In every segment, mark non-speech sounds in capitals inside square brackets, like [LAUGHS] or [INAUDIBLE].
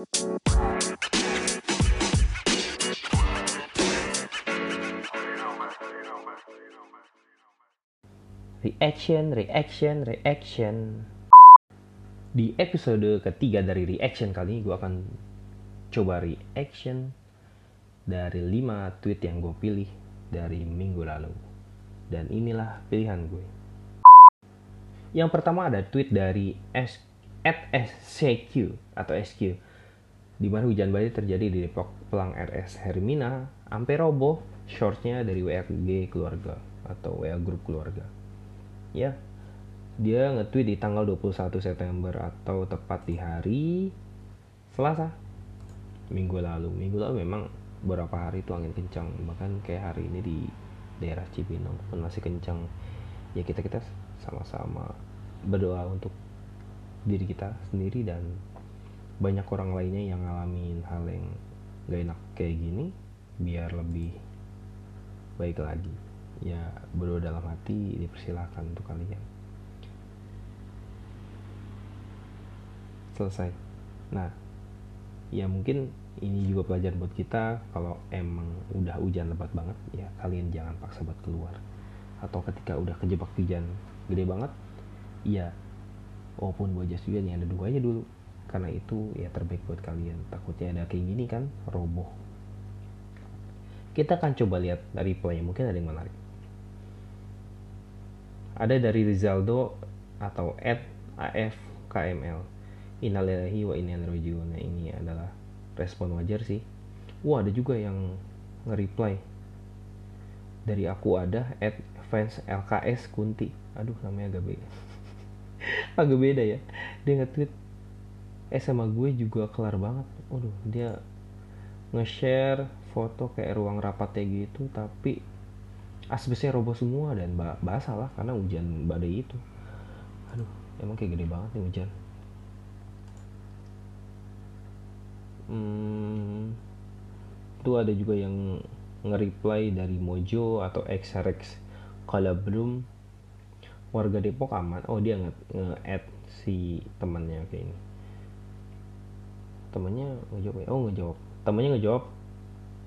Reaction, reaction, reaction. Di episode ketiga dari reaction kali ini gue akan coba reaction dari 5 tweet yang gue pilih dari minggu lalu. Dan inilah pilihan gue. Yang pertama ada tweet dari S atau SQ di mana hujan badai terjadi di Depok. Pelang RS Hermina sampai roboh shortnya dari WRG keluarga atau WA grup keluarga. Ya dia nge-tweet di tanggal 21 September atau tepat di hari Selasa minggu lalu. Minggu lalu memang beberapa hari itu angin kencang bahkan kayak hari ini di daerah Cibinong pun masih kencang. Ya kita kita sama-sama berdoa untuk diri kita sendiri dan banyak orang lainnya yang ngalamin hal yang gak enak kayak gini biar lebih baik lagi. Ya berdoa dalam hati dipersilahkan untuk kalian. Selesai. Nah ya mungkin ini juga pelajaran buat kita kalau emang udah hujan lebat banget ya kalian jangan paksa buat keluar. Atau ketika udah kejebak hujan gede banget ya walaupun buat jas hujan ya ada dua dulu karena itu ya terbaik buat kalian takutnya ada kayak gini kan roboh kita akan coba lihat dari reply mungkin ada yang menarik ada dari Rizaldo atau at AFKML Innalillahi wa inna ilaihi Nah ini adalah respon wajar sih. Wah ada juga yang nge-reply dari aku ada at fans LKS Kunti. Aduh namanya agak beda. [LAUGHS] agak beda ya. Dia nge-tweet eh sama gue juga kelar banget. Waduh dia nge-share foto kayak ruang rapatnya gitu tapi asbesnya roboh semua dan basah lah karena hujan badai itu. Aduh emang kayak gede banget nih hujan. Hmm, itu ada juga yang nge-reply dari Mojo atau XRX belum warga Depok aman. Oh dia nge-add si temannya kayak ini temannya ngejawab oh ngejawab. Temannya ngejawab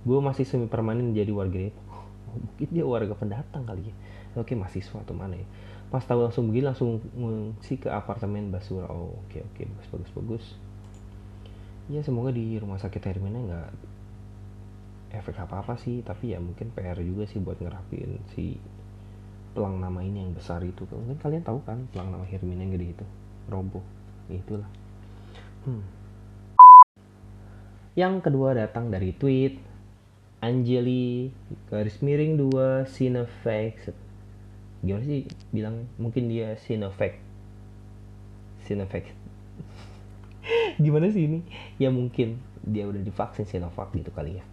gue masih semi permanen jadi warga Depok. Oh, mungkin dia warga pendatang kali ya. Oke mahasiswa atau mana ya. Pas tahu langsung begini langsung ngungsi ke apartemen Basura. Oh oke oke bagus bagus bagus. Ya semoga di rumah sakit Hermina nggak efek apa apa sih tapi ya mungkin PR juga sih buat ngerapiin si pelang nama ini yang besar itu. Mungkin kalian tahu kan pelang nama Hermina yang gede itu? Roboh. Itulah. Hmm. Yang kedua datang dari tweet Angeli garis miring 2 Sinovac. Gimana sih bilang mungkin dia Sinovac? Sinovac. [LAUGHS] Gimana sih ini? Ya mungkin dia udah divaksin Sinovac gitu kali ya.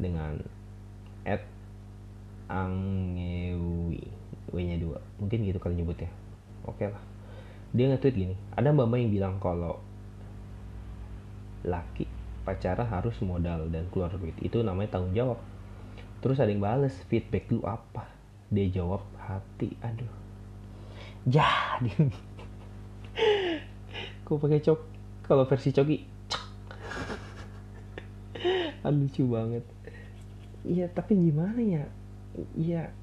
Dengan at Angewi. W nya dua. Mungkin gitu kali nyebutnya. Oke lah. Dia nge-tweet gini. Ada mbak yang bilang kalau laki pacaran harus modal dan keluar duit. Itu namanya tanggung jawab. Terus ada yang bales feedback lu apa? Dia jawab hati aduh. Jadi. [LAUGHS] Kok pakai cok? Kalau versi coki [LAUGHS] aduh lucu banget. Iya tapi gimana ya? Iya.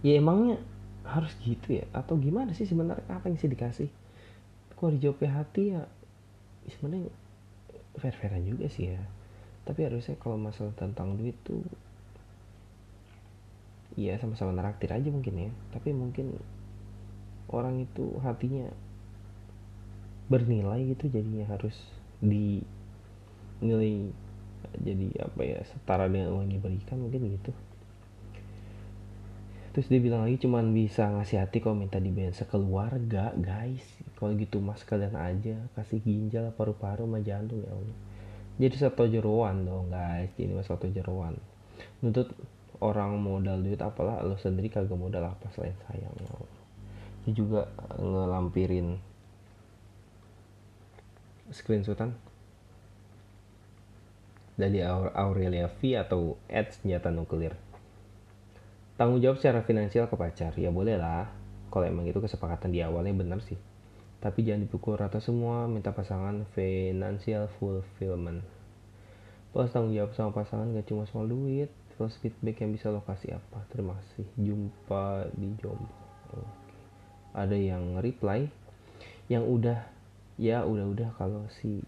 Ya emangnya harus gitu ya? Atau gimana sih sebenarnya? Apa yang sih dikasih? Kok dijawabnya hati ya sebenarnya fair fairan juga sih ya. Tapi harusnya kalau masalah tentang duit tuh ya sama-sama naraktir aja mungkin ya. Tapi mungkin orang itu hatinya bernilai gitu jadinya harus dinilai jadi apa ya setara dengan uang yang diberikan mungkin gitu terus dia bilang lagi cuman bisa ngasih hati kalau minta dibayar sekeluarga guys. Kalau gitu mas kalian aja kasih ginjal paru-paru sama jantung ya Allah. Jadi satu jeruan dong guys. Jadi mas satu jeruan. Nuntut orang modal duit apalah lo sendiri kagak modal apa selain sayang ya Allah. Dia juga ngelampirin screenshotan dari Aurelia V atau Ed senjata nuklir tanggung jawab secara finansial ke pacar ya boleh lah. Kalau emang itu kesepakatan di awalnya bener sih. Tapi jangan dipukul rata semua minta pasangan financial fulfillment. Plus tanggung jawab sama pasangan gak cuma soal duit plus feedback yang bisa lo kasih apa. Terima kasih. Jumpa di jomblo oke. Ada yang reply yang udah ya udah-udah kalau si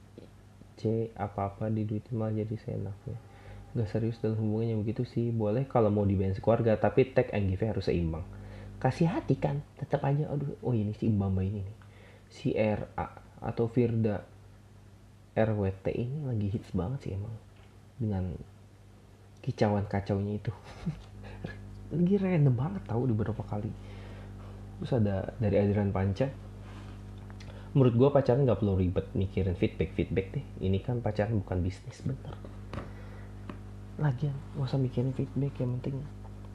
C apa-apa di duit malah jadi seenaknya gak serius dalam hubungannya begitu sih. Boleh kalau mau di band keluarga tapi tag and give harus seimbang. Kasih hati kan tetap aja aduh oh ini si Mbamba ini nih. Si RA atau Firda RWT ini lagi hits banget sih emang. Dengan kicauan kacaunya itu. [LAUGHS] Lagi random banget tahu di beberapa kali. Terus ada dari Adrian Panca. Menurut gue pacaran nggak perlu ribet mikirin feedback feedback deh. Ini kan pacaran bukan bisnis bener lagian gak usah mikirin feedback yang penting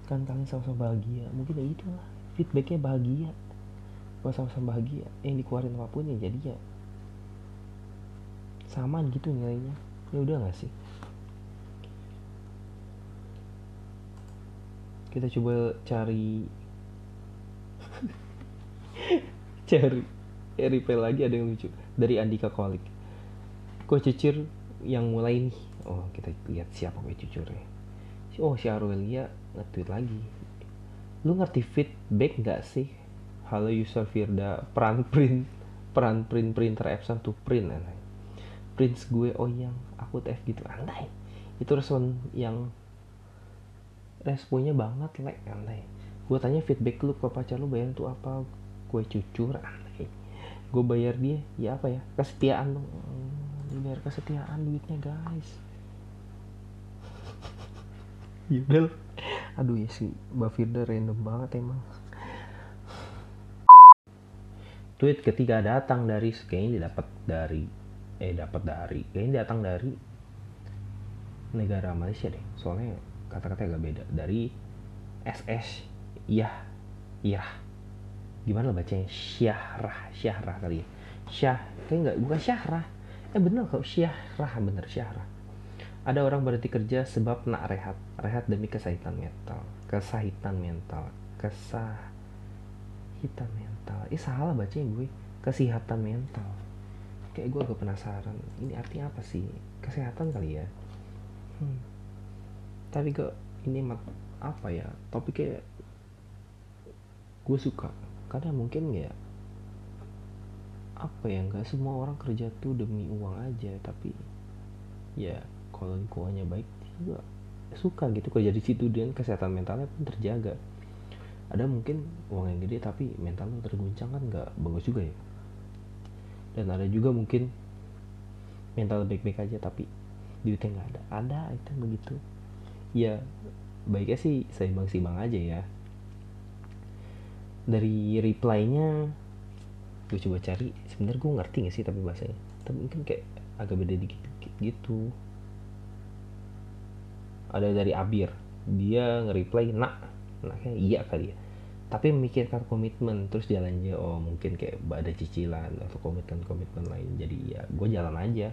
kan kalian sama-sama bahagia. Mungkin ya itulah feedbacknya bahagia. Kalau sama-sama bahagia yang dikeluarin apa pun ya jadi ya sama gitu nilainya. Ya udah gak sih? Kita coba cari [LAUGHS] cari eh, lagi ada yang lucu. Dari Andika Kolik. Kue cucur yang mulai nih. Oh kita lihat siapa kue cucurnya oh si Arwelia nge-tweet lagi. Lu ngerti feedback nggak sih? Halo user Firda. Peran print peran print printer absent to print aneh. Prince gue oh yang aku TF gitu. Andai itu respon yang responnya banget like aneh. Gue tanya feedback lu ke pacar lu bayar tuh apa? Gue cucur aneh. Gue bayar dia ya apa ya? Kesetiaan dong bayar kesetiaan duitnya guys. Yudel. Aduh ya sih. Mbak Firda random banget emang. Tweet ketiga datang dari kayaknya dapat dari eh dapat dari kayaknya datang dari negara Malaysia deh. Soalnya kata-kata agak beda. Dari SS iya iya gimana bacanya? Syahrah syahrah kali ya? Syah kayak nggak bukan syahrah eh bener kok syahrah bener syahrah ada orang berhenti kerja sebab nak rehat. Rehat demi kesahitan mental. Kesahitan mental. Kesahitan mental. Eh salah bacanya gue kesehatan mental. Kayak gue agak penasaran. Ini artinya apa sih? Kesehatan kali ya? Hmm. tapi kok ini mat apa ya? Topiknya gue suka. Karena mungkin ya apa ya nggak semua orang kerja tuh demi uang aja tapi ya kalau lingkungannya baik juga suka gitu. Kerja di situ dan kesehatan mentalnya pun terjaga. Ada mungkin uang yang gede tapi mentalnya terguncang kan nggak bagus juga ya. Dan ada juga mungkin mental baik-baik aja tapi duitnya nggak ada. Ada itu begitu. Ya baiknya sih seimbang-seimbang aja ya. Dari reply-nya gue coba cari sebenarnya gue ngerti gak sih tapi bahasanya? Tapi mungkin kayak agak beda dikit, dikit gitu. Ada dari Abir. Dia nge-reply nak. Nak iya kali ya. Tapi memikirkan komitmen terus jalannya oh mungkin kayak ada cicilan atau komitmen komitmen lain. Jadi ya gue jalan aja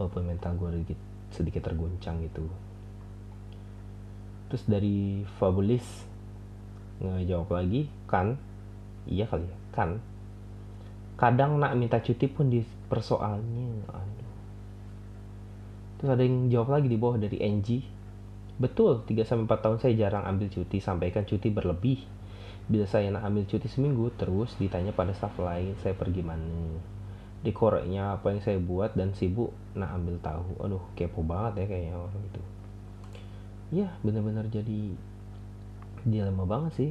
walaupun mental gue sedikit sedikit tergoncang gitu. Terus dari Fabulis ngejawab lagi kan? Iya kali ya kan kadang nak minta cuti pun di persoalnya aduh terus ada yang jawab lagi di bawah dari NG betul 3-4 tahun saya jarang ambil cuti sampaikan cuti berlebih Bila saya nak ambil cuti seminggu, terus ditanya pada staff lain saya pergi mana. Di koreknya apa yang saya buat dan sibuk nak ambil tahu. Aduh, kepo banget ya kayaknya orang itu. Ya, benar-benar jadi dilema banget sih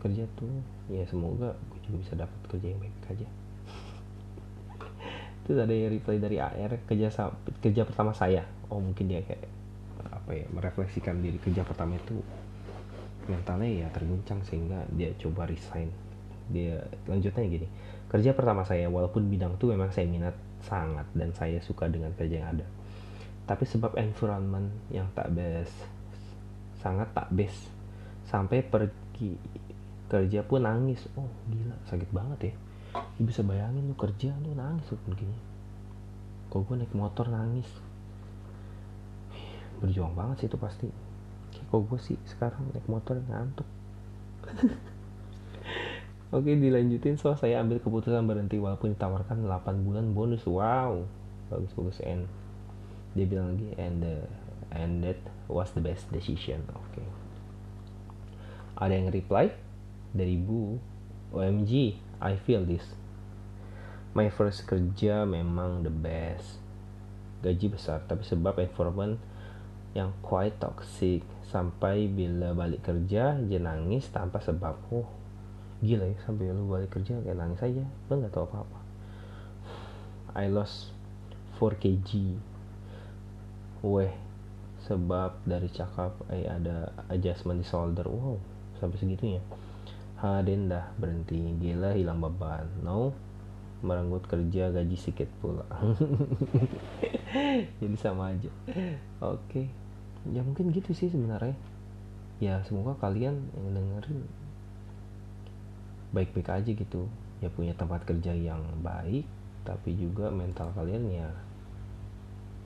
kerja tuh. Ya semoga gue juga bisa dapat kerja yang baik aja. Ada yang reply dari AR kerja kerja pertama saya. Oh mungkin dia kayak apa ya merefleksikan diri kerja pertama itu mentalnya ya terguncang sehingga dia coba resign. Dia lanjutnya gini kerja pertama saya walaupun bidang itu memang saya minat sangat dan saya suka dengan kerja yang ada tapi sebab environment yang tak best sangat tak best. Sampai pergi kerja pun nangis. Oh gila sakit banget ya Lu bisa bayangin lu kerja lu nangis tuh begini. Kok gue naik motor nangis? Berjuang banget sih itu pasti. Kok gue sih sekarang naik motor ngantuk? [LAUGHS] Oke dilanjutin. So saya ambil keputusan berhenti walaupun ditawarkan 8 bulan bonus. Wow bagus bagus. And dia bilang lagi and the, and that was the best decision. Oke. Ada yang reply dari Bu OMG I feel this. My first kerja memang the best. Gaji besar tapi sebab environment yang quite toxic. Sampai bila balik kerja dia nangis tanpa sebab. Oh gila ya sampai lu balik kerja kayak nangis aja. Lu nggak tahu apa apa I lost 4 kg. Weh sebab dari cakap eh ada adjustment di shoulder. Wow sampai segitunya Haden dah berhenti. Gila hilang beban. No. Merenggut kerja gaji sedikit pula. [LAUGHS] Jadi sama aja. Oke. Okay. ya mungkin gitu sih sebenarnya. Ya semoga kalian yang dengerin baik-baik aja gitu. Ya punya tempat kerja yang baik tapi juga mental kalian ya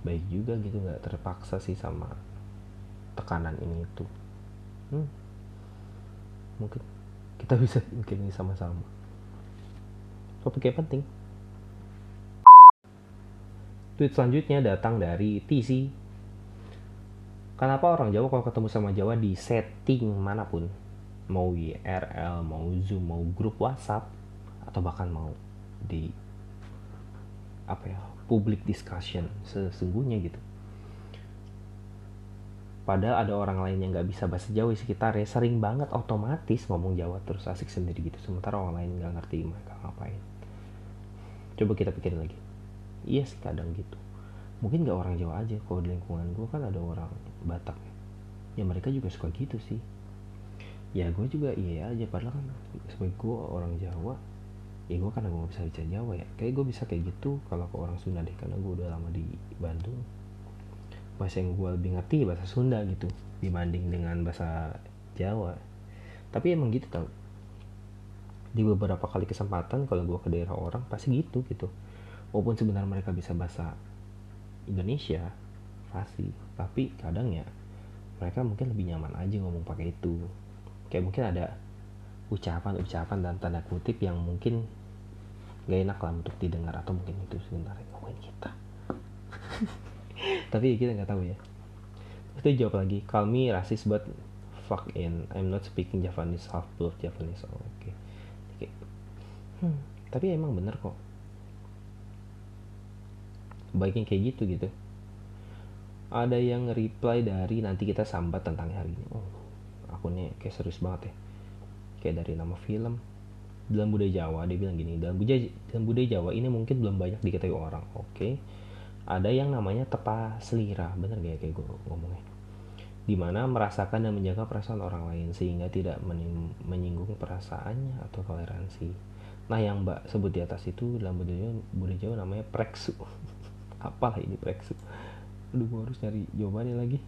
baik juga gitu. Nggak terpaksa sih sama tekanan ini itu. Hmm. mungkin kita bisa bikin ini sama-sama. Topiknya penting. Tweet selanjutnya datang dari TC kenapa orang Jawa kalau ketemu sama Jawa di setting mana pun? Mau IRL, mau Zoom, mau grup WhatsApp atau bahkan mau di apa ya public discussion sesungguhnya gitu. Padahal ada orang lain yang nggak bisa bahasa Jawa di sekitarnya sering banget otomatis ngomong Jawa terus asik sendiri gitu. Sementara orang lain nggak ngerti mereka ngapain. Coba kita pikirin lagi. Iya sih kadang gitu. Mungkin nggak orang Jawa aja. Kalau di lingkungan gue kan ada orang Batak. Ya mereka juga suka gitu sih ya gue juga iya aja padahal kan sebagai gue orang Jawa ya gue karena gue gak bisa baca Jawa ya kayak gue bisa kayak gitu kalau ke orang Sunda deh karena gue udah lama di Bandung bahasa yang gue lebih ngerti bahasa Sunda gitu dibanding dengan bahasa Jawa. Tapi emang gitu tau. Di beberapa kali kesempatan kalau gue ke daerah orang pasti gitu gitu. Walaupun sebenarnya mereka bisa bahasa Indonesia pasti. Tapi kadang ya mereka mungkin lebih nyaman aja ngomong pakai itu. Kayak mungkin ada ucapan-ucapan dan tanda kutip yang mungkin gak enak lah untuk didengar atau mungkin itu sebenarnya. Ngomongin kita [LAUGHS] tapi kita nggak tahu ya. Itu jawab lagi call me racist but fuck in. I'm not speaking Japanese half blood Japanese. Oh, oke. Okay. hmm, tapi emang bener kok. Baiknya kayak gitu gitu. Ada yang reply dari nanti kita sambat tentang hari ini. Oh akunnya kayak serius banget ya. Kayak dari nama film. Dalam budaya Jawa dia bilang gini dalam budaya dalam budaya Jawa ini mungkin belum banyak diketahui orang. Oke. okay. Ada yang namanya tepa selira. Bener gak ya kayak gue ngomongnya? Di mana merasakan dan menjaga perasaan orang lain sehingga tidak menyinggung perasaannya atau toleransi. Nah yang mbak sebut di atas itu dalam budaya budaya Jawa namanya preksu. [LAUGHS] Apalah ini preksu? Aduh gue harus nyari jawabannya lagi.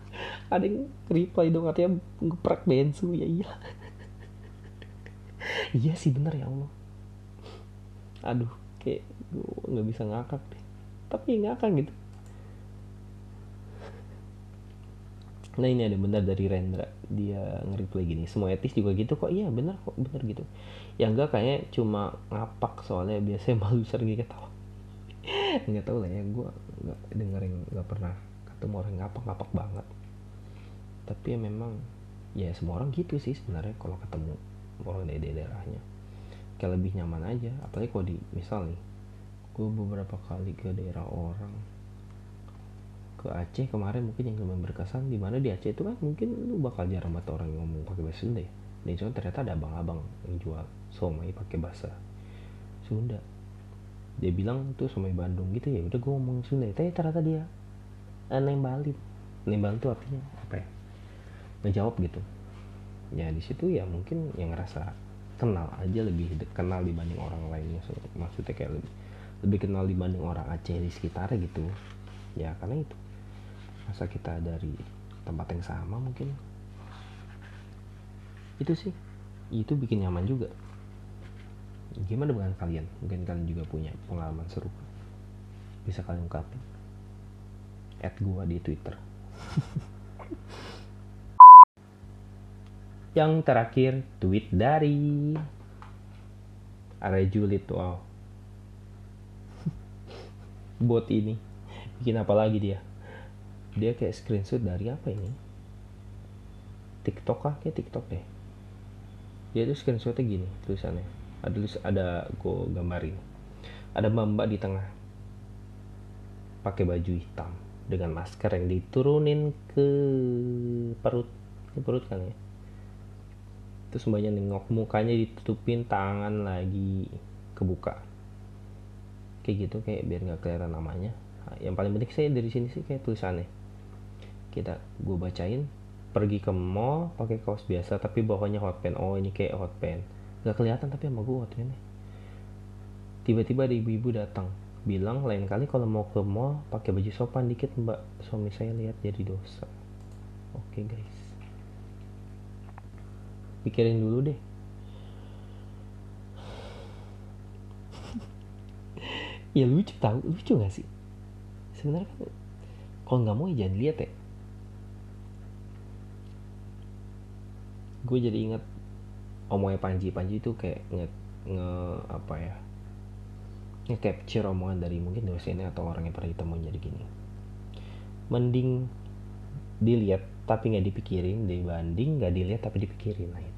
[LAUGHS] Ada yang reply dong katanya ngeprak bensu. Ya iya. [LAUGHS] Iya sih bener ya Allah. Aduh kayak gue nggak bisa ngakak deh tapi ngakak gitu. Nah ini ada benar dari Rendra. Dia nge-reply gini semua etis juga gitu kok. Iya bener kok bener gitu. Yang enggak kayaknya cuma ngapak soalnya biasanya malu sering ketawa. [LAUGHS] Nggak tahu lah ya gue nggak dengerin nggak pernah ketemu orang ngapak ngapak banget. Tapi ya memang ya semua orang gitu sih sebenarnya kalau ketemu orang dari daerahnya. Kayak lebih nyaman aja apalagi kalau di misal nih gue beberapa kali ke daerah orang. Ke Aceh kemarin mungkin yang lumayan berkesan di mana di Aceh itu kan mungkin lu bakal jarang banget orang yang ngomong pakai bahasa Sunda ya. Dan itu ternyata ada abang-abang yang jual somai pakai bahasa Sunda. Dia bilang tuh somai Bandung gitu ya udah gue ngomong Sunda. Ya tapi ternyata dia nembalin nembal tuh artinya apa ya? Ngejawab gitu. Ya di situ ya mungkin yang ngerasa kenal aja lebih kenal dibanding orang lainnya maksudnya kayak lebih lebih kenal dibanding orang Aceh di sekitarnya gitu. Ya karena itu. Masa kita dari tempat yang sama mungkin. Itu sih. Itu bikin nyaman juga. Gimana dengan kalian? Mungkin kalian juga punya pengalaman serupa bisa kalian ungkapin? Add gua di twitter. [LAUGHS] Yang terakhir tweet dari area julid wow bot ini. Bikin apa lagi dia? Dia kayak screenshot dari apa ini? TikTok kah? Kayak TikTok deh. Dia tuh screenshotnya gini tulisannya. Ada ada gue gambarin. Ada mbak di tengah. Pakai baju hitam dengan masker yang diturunin ke perut. Ke perut kan ya? Terus mbaknya nengok mukanya ditutupin tangan lagi kebuka kayak gitu kayak biar nggak kelihatan namanya. Nah, yang paling penting saya dari sini sih kayak tulisannya. Kita gue bacain pergi ke mall pakai kaos biasa tapi bawahnya hot pen oh ini kayak hot pen nggak kelihatan tapi sama gue hot pennya tiba-tiba ada ibu-ibu datang bilang lain kali kalau mau ke mall pakai baju sopan dikit mbak. Suami saya lihat jadi dosa. Oke okay, guys. Pikirin dulu deh ya lucu tahu lucu gak sih? Sebenarnya kan kalau nggak mau ya jangan lihat ya. Gue jadi inget omongnya Panji. Panji itu kayak nge, nge apa ya nge capture omongan dari mungkin dosennya atau orang yang pernah ditemuin jadi gini. Mending dilihat tapi nggak dipikirin dibanding nggak dilihat tapi dipikirin nah itu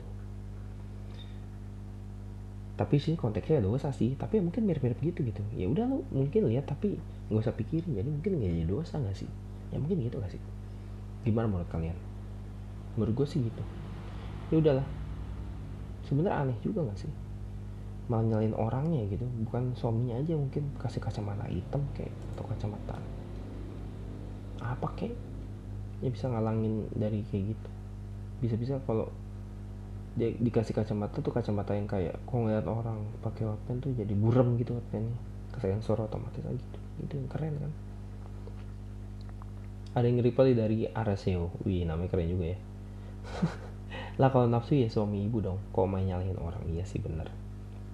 tapi sih konteksnya dosa sih tapi mungkin mirip-mirip gitu gitu. Ya udah lo mungkin lihat tapi nggak usah pikirin. Jadi mungkin nggak jadi dosa nggak sih? Ya mungkin gitu gak sih? Gimana menurut kalian? Menurut gue sih gitu. Ya udahlah. Sebenarnya aneh juga gak sih? Malah nyalain orangnya gitu bukan suaminya aja mungkin kasih kacamata hitam kayak atau kacamata apa kayak ya bisa ngalangin dari kayak gitu. Bisa-bisa kalau dia dikasih kacamata tuh kacamata yang kayak kok ngeliat orang pakai pen tuh jadi burem gitu watpennya kesensor otomatis aja gitu. Itu yang keren kan. Ada yang reply dari Araseo. Wih namanya keren juga ya. [LAUGHS] Lah kalau nafsu ya suami ibu dong. Kok main nyalahin orang? Iya sih bener.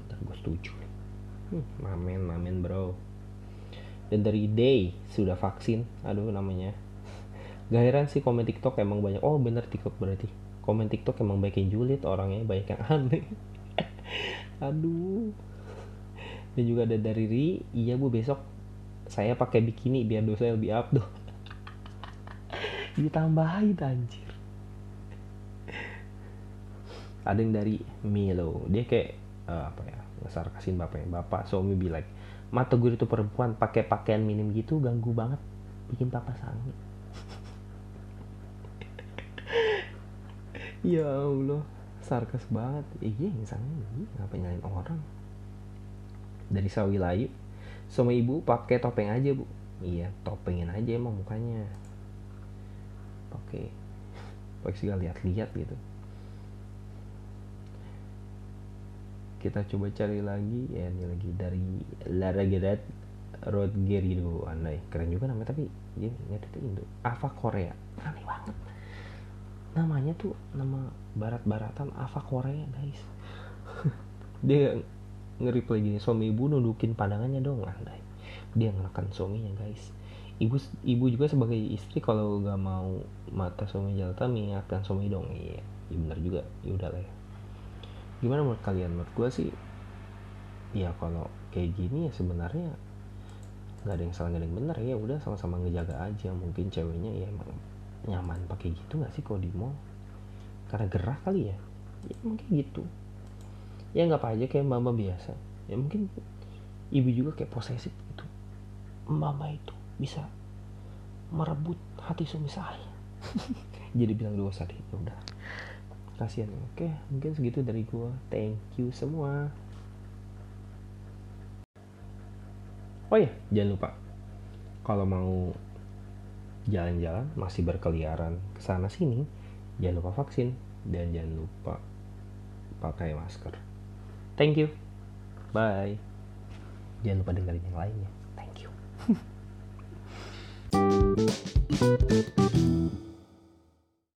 Dan gue setuju. Hmm, mamen mamen bro. Dan dari Day sudah vaksin. Aduh namanya. [LAUGHS] Gak heran sih komen TikTok emang banyak. Oh bener TikTok berarti. Komen TikTok emang banyak yang julid orangnya banyak yang [LAUGHS] aneh. Aduh. Dan juga ada dari Ri, iya bu besok saya pakai bikini biar dosa lebih [LAUGHS] tuh. Ditambahin anjir. Ada yang dari Milo, dia kayak uh, apa ya ngesarkasin bapaknya. Bapak suami bilang, mata gue itu perempuan pakai pakaian minim gitu ganggu banget, bikin papa sangit ya Allah sarkas banget. Iya misalnya ngapa nyalain orang? Dari sawi layu sama ibu pakai topeng aja bu. Iya topengin aja emang mukanya. Pakai pakai segala lihat-lihat gitu. Kita coba cari lagi. Ya ini lagi dari Lara Gedat Road Gerido andai. Keren juga namanya tapi dia nggak itu Indo. Ava Korea. Aneh banget namanya tuh nama barat-baratan Ava Korea guys. [LAUGHS] Dia nge-reply gini suami ibu nundukin pandangannya dong. Andai dia ngelakan suaminya guys. Ibu ibu juga sebagai istri kalau gak mau mata suami jalatan mengingatkan suami dong. Iya ya benar juga. Ya udah lah ya. Gimana menurut kalian? Menurut gue sih ya kalau kayak gini ya sebenarnya nggak ada yang salah nggak ada yang benar ya udah sama-sama ngejaga aja. Mungkin ceweknya ya emang nyaman pakai gitu nggak sih kalau di mall? Karena gerah kali ya? Ya mungkin gitu. Ya nggak apa aja kayak mama biasa. Ya mungkin ibu juga kayak posesif gitu. Mama itu bisa merebut hati suami saya. [LAUGHS] Jadi bilang dosa deh ya udah kasihan. Oke mungkin segitu dari gua. Thank you semua. Oh ya jangan lupa kalau mau jalan-jalan masih berkeliaran ke sana sini jangan lupa vaksin dan jangan lupa pakai masker. Thank you. Bye. Jangan lupa dengerin yang lainnya. Thank you [LAUGHS]